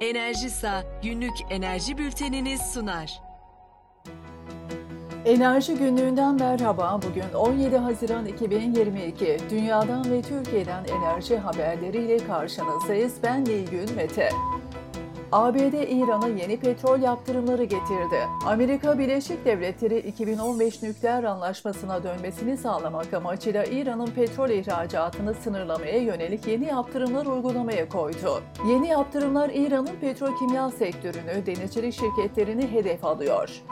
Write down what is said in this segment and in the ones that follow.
Enerjisa günlük enerji bülteniniz sunar. Enerji günlüğünden merhaba. Bugün 17 Haziran 2022. Dünyadan ve Türkiye'den enerji haberleriyle karşınızdayız. Ben Nilgün Mete. ABD İran'a yeni petrol yaptırımları getirdi. Amerika Birleşik Devletleri 2015 nükleer anlaşmasına dönmesini sağlamak amacıyla İran'ın petrol ihracatını sınırlamaya yönelik yeni yaptırımlar uygulamaya koydu. Yeni yaptırımlar İran'ın petrokimya sektörünü, denizcilik şirketlerini hedef alıyor.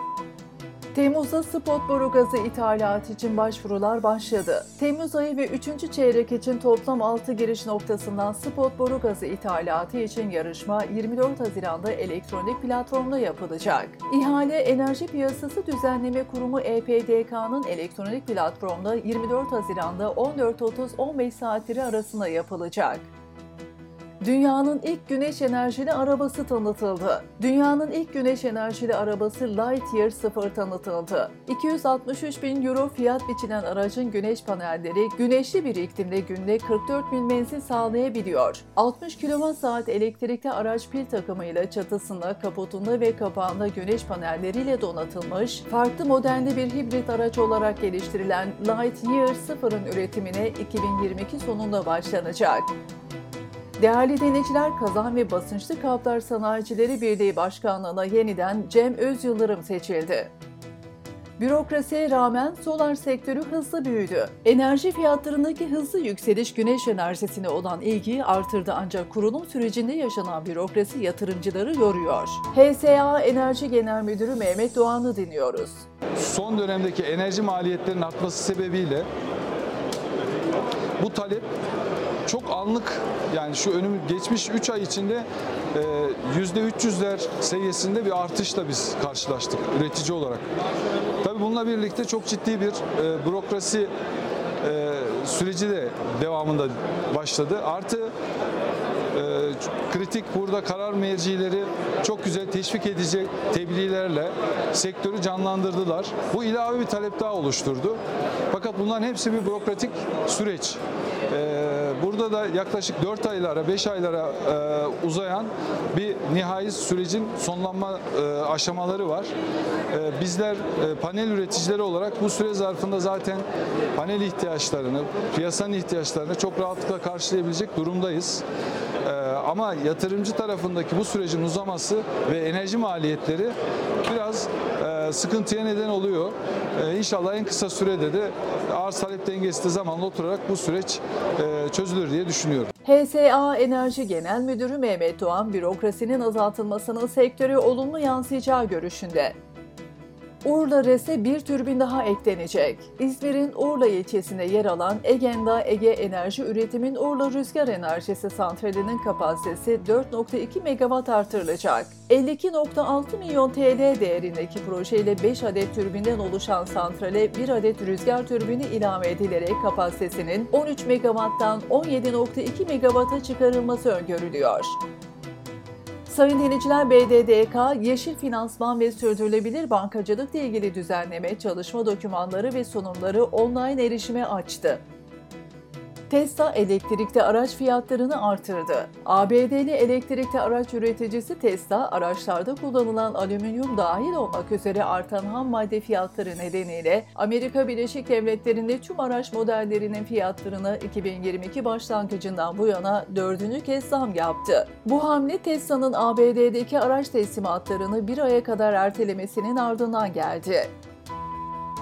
Temmuz'da spot boru gazı ithalatı için başvurular başladı. Temmuz ayı ve 3. çeyrek için toplam 6 giriş noktasından spot boru gazı ithalatı için yarışma 24 Haziran'da elektronik platformda yapılacak. İhale Enerji Piyasası Düzenleme Kurumu EPDK'nın elektronik platformda 24 Haziran'da 14.30-15 saatleri arasında yapılacak. Dünyanın ilk güneş enerjili arabası tanıtıldı. Dünyanın ilk güneş enerjili arabası Lightyear 0 tanıtıldı. 263 bin euro fiyat biçilen aracın güneş panelleri güneşli bir iklimde günde 44 bin menzil sağlayabiliyor. 60 kWh elektrikli araç pil takımıyla çatısında, kaputunda ve kapağında güneş panelleriyle donatılmış, farklı modelli bir hibrit araç olarak geliştirilen Lightyear 0'ın üretimine 2022 sonunda başlanacak. Değerli deneyiciler, Kazan ve Basınçlı Kaplar Sanayicileri Birliği Başkanlığı'na yeniden Cem Özyıldırım seçildi. Bürokrasiye rağmen solar sektörü hızlı büyüdü. Enerji fiyatlarındaki hızlı yükseliş güneş enerjisine olan ilgiyi artırdı ancak kurulum sürecinde yaşanan bürokrasi yatırımcıları yoruyor. HSA Enerji Genel Müdürü Mehmet Doğan'ı dinliyoruz. Son dönemdeki enerji maliyetlerinin artması sebebiyle bu talep çok anlık yani şu önümü geçmiş 3 ay içinde yüzde 300'ler seviyesinde bir artışla biz karşılaştık üretici olarak. Tabii bununla birlikte çok ciddi bir e, bürokrasi e, süreci de devamında başladı. Artı e, kritik burada karar mercileri çok güzel teşvik edecek tebliğlerle sektörü canlandırdılar. Bu ilave bir talep daha oluşturdu. Fakat bunların hepsi bir bürokratik süreç. Ee, burada da yaklaşık 4 aylara, 5 aylara e, uzayan bir nihai sürecin sonlanma e, aşamaları var. E, bizler panel üreticileri olarak bu süre zarfında zaten panel ihtiyaçlarını, piyasanın ihtiyaçlarını çok rahatlıkla karşılayabilecek durumdayız. Ama yatırımcı tarafındaki bu sürecin uzaması ve enerji maliyetleri biraz e, sıkıntıya neden oluyor. E, inşallah en kısa sürede de arz talep dengesi de zamanla oturarak bu süreç e, çözülür diye düşünüyorum. HSA Enerji Genel Müdürü Mehmet Doğan, bürokrasinin azaltılmasının sektöre olumlu yansıyacağı görüşünde. Urla RES'e bir türbin daha eklenecek. İzmir'in Urla ilçesinde yer alan Egenda Ege Enerji Üretim'in Urla Rüzgar Enerjisi Santrali'nin kapasitesi 4.2 megawatt artırılacak. 52.6 milyon TL değerindeki projeyle 5 adet türbinden oluşan santrale 1 adet rüzgar türbini ilave edilerek kapasitesinin 13 megawatttan 17.2 megawatta çıkarılması öngörülüyor. Sayın dinleyiciler BDDK, yeşil finansman ve sürdürülebilir bankacılıkla ilgili düzenleme, çalışma dokümanları ve sunumları online erişime açtı. Tesla elektrikli araç fiyatlarını artırdı. ABD'li elektrikli araç üreticisi Tesla, araçlarda kullanılan alüminyum dahil olmak üzere artan ham madde fiyatları nedeniyle Amerika Birleşik Devletleri'nde tüm araç modellerinin fiyatlarını 2022 başlangıcından bu yana dördüncü kez zam yaptı. Bu hamle Tesla'nın ABD'deki araç teslimatlarını bir aya kadar ertelemesinin ardından geldi.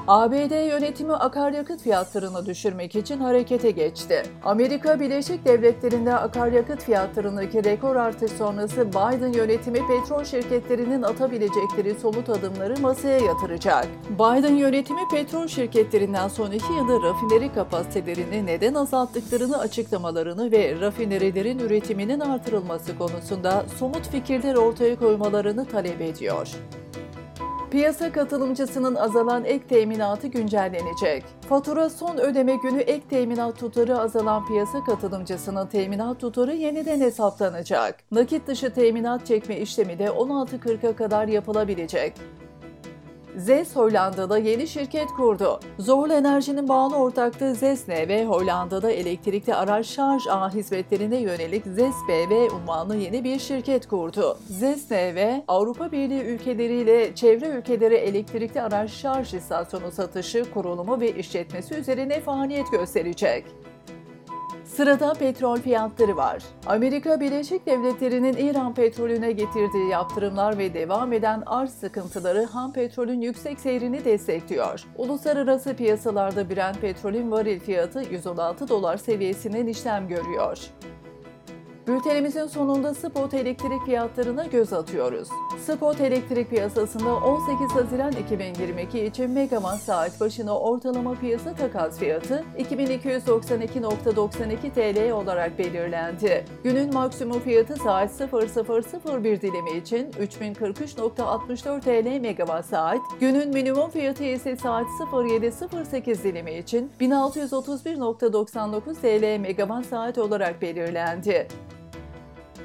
ABD yönetimi akaryakıt fiyatlarını düşürmek için harekete geçti. Amerika Birleşik Devletleri'nde akaryakıt fiyatlarındaki rekor artış sonrası Biden yönetimi petrol şirketlerinin atabilecekleri somut adımları masaya yatıracak. Biden yönetimi petrol şirketlerinden son iki yılda rafineri kapasitelerini neden azalttıklarını açıklamalarını ve rafinerilerin üretiminin artırılması konusunda somut fikirler ortaya koymalarını talep ediyor. Piyasa katılımcısının azalan ek teminatı güncellenecek. Fatura son ödeme günü ek teminat tutarı azalan piyasa katılımcısının teminat tutarı yeniden hesaplanacak. Nakit dışı teminat çekme işlemi de 16.40'a kadar yapılabilecek. ZES Hollanda'da yeni şirket kurdu. Zorlu Enerji'nin bağlı ortaklığı ZESNE ve Hollanda'da elektrikli araç şarj ağ hizmetlerine yönelik ZESBV unvanlı yeni bir şirket kurdu. ZESNE ve Avrupa Birliği ülkeleriyle çevre ülkelere elektrikli araç şarj istasyonu satışı, kurulumu ve işletmesi üzerine faaliyet gösterecek. Sırada petrol fiyatları var. Amerika Birleşik Devletleri'nin İran petrolüne getirdiği yaptırımlar ve devam eden arz sıkıntıları ham petrolün yüksek seyrini destekliyor. Uluslararası piyasalarda Brent petrolün varil fiyatı 116 dolar seviyesinden işlem görüyor. Bültenimizin sonunda spot elektrik fiyatlarına göz atıyoruz. Spot elektrik piyasasında 18 Haziran 2022 için megawatt saat başına ortalama piyasa takas fiyatı 2292.92 TL olarak belirlendi. Günün maksimum fiyatı saat 0001 dilimi için 3043.64 TL megawatt saat, günün minimum fiyatı ise saat 0708 dilimi için 1631.99 TL megawatt saat olarak belirlendi.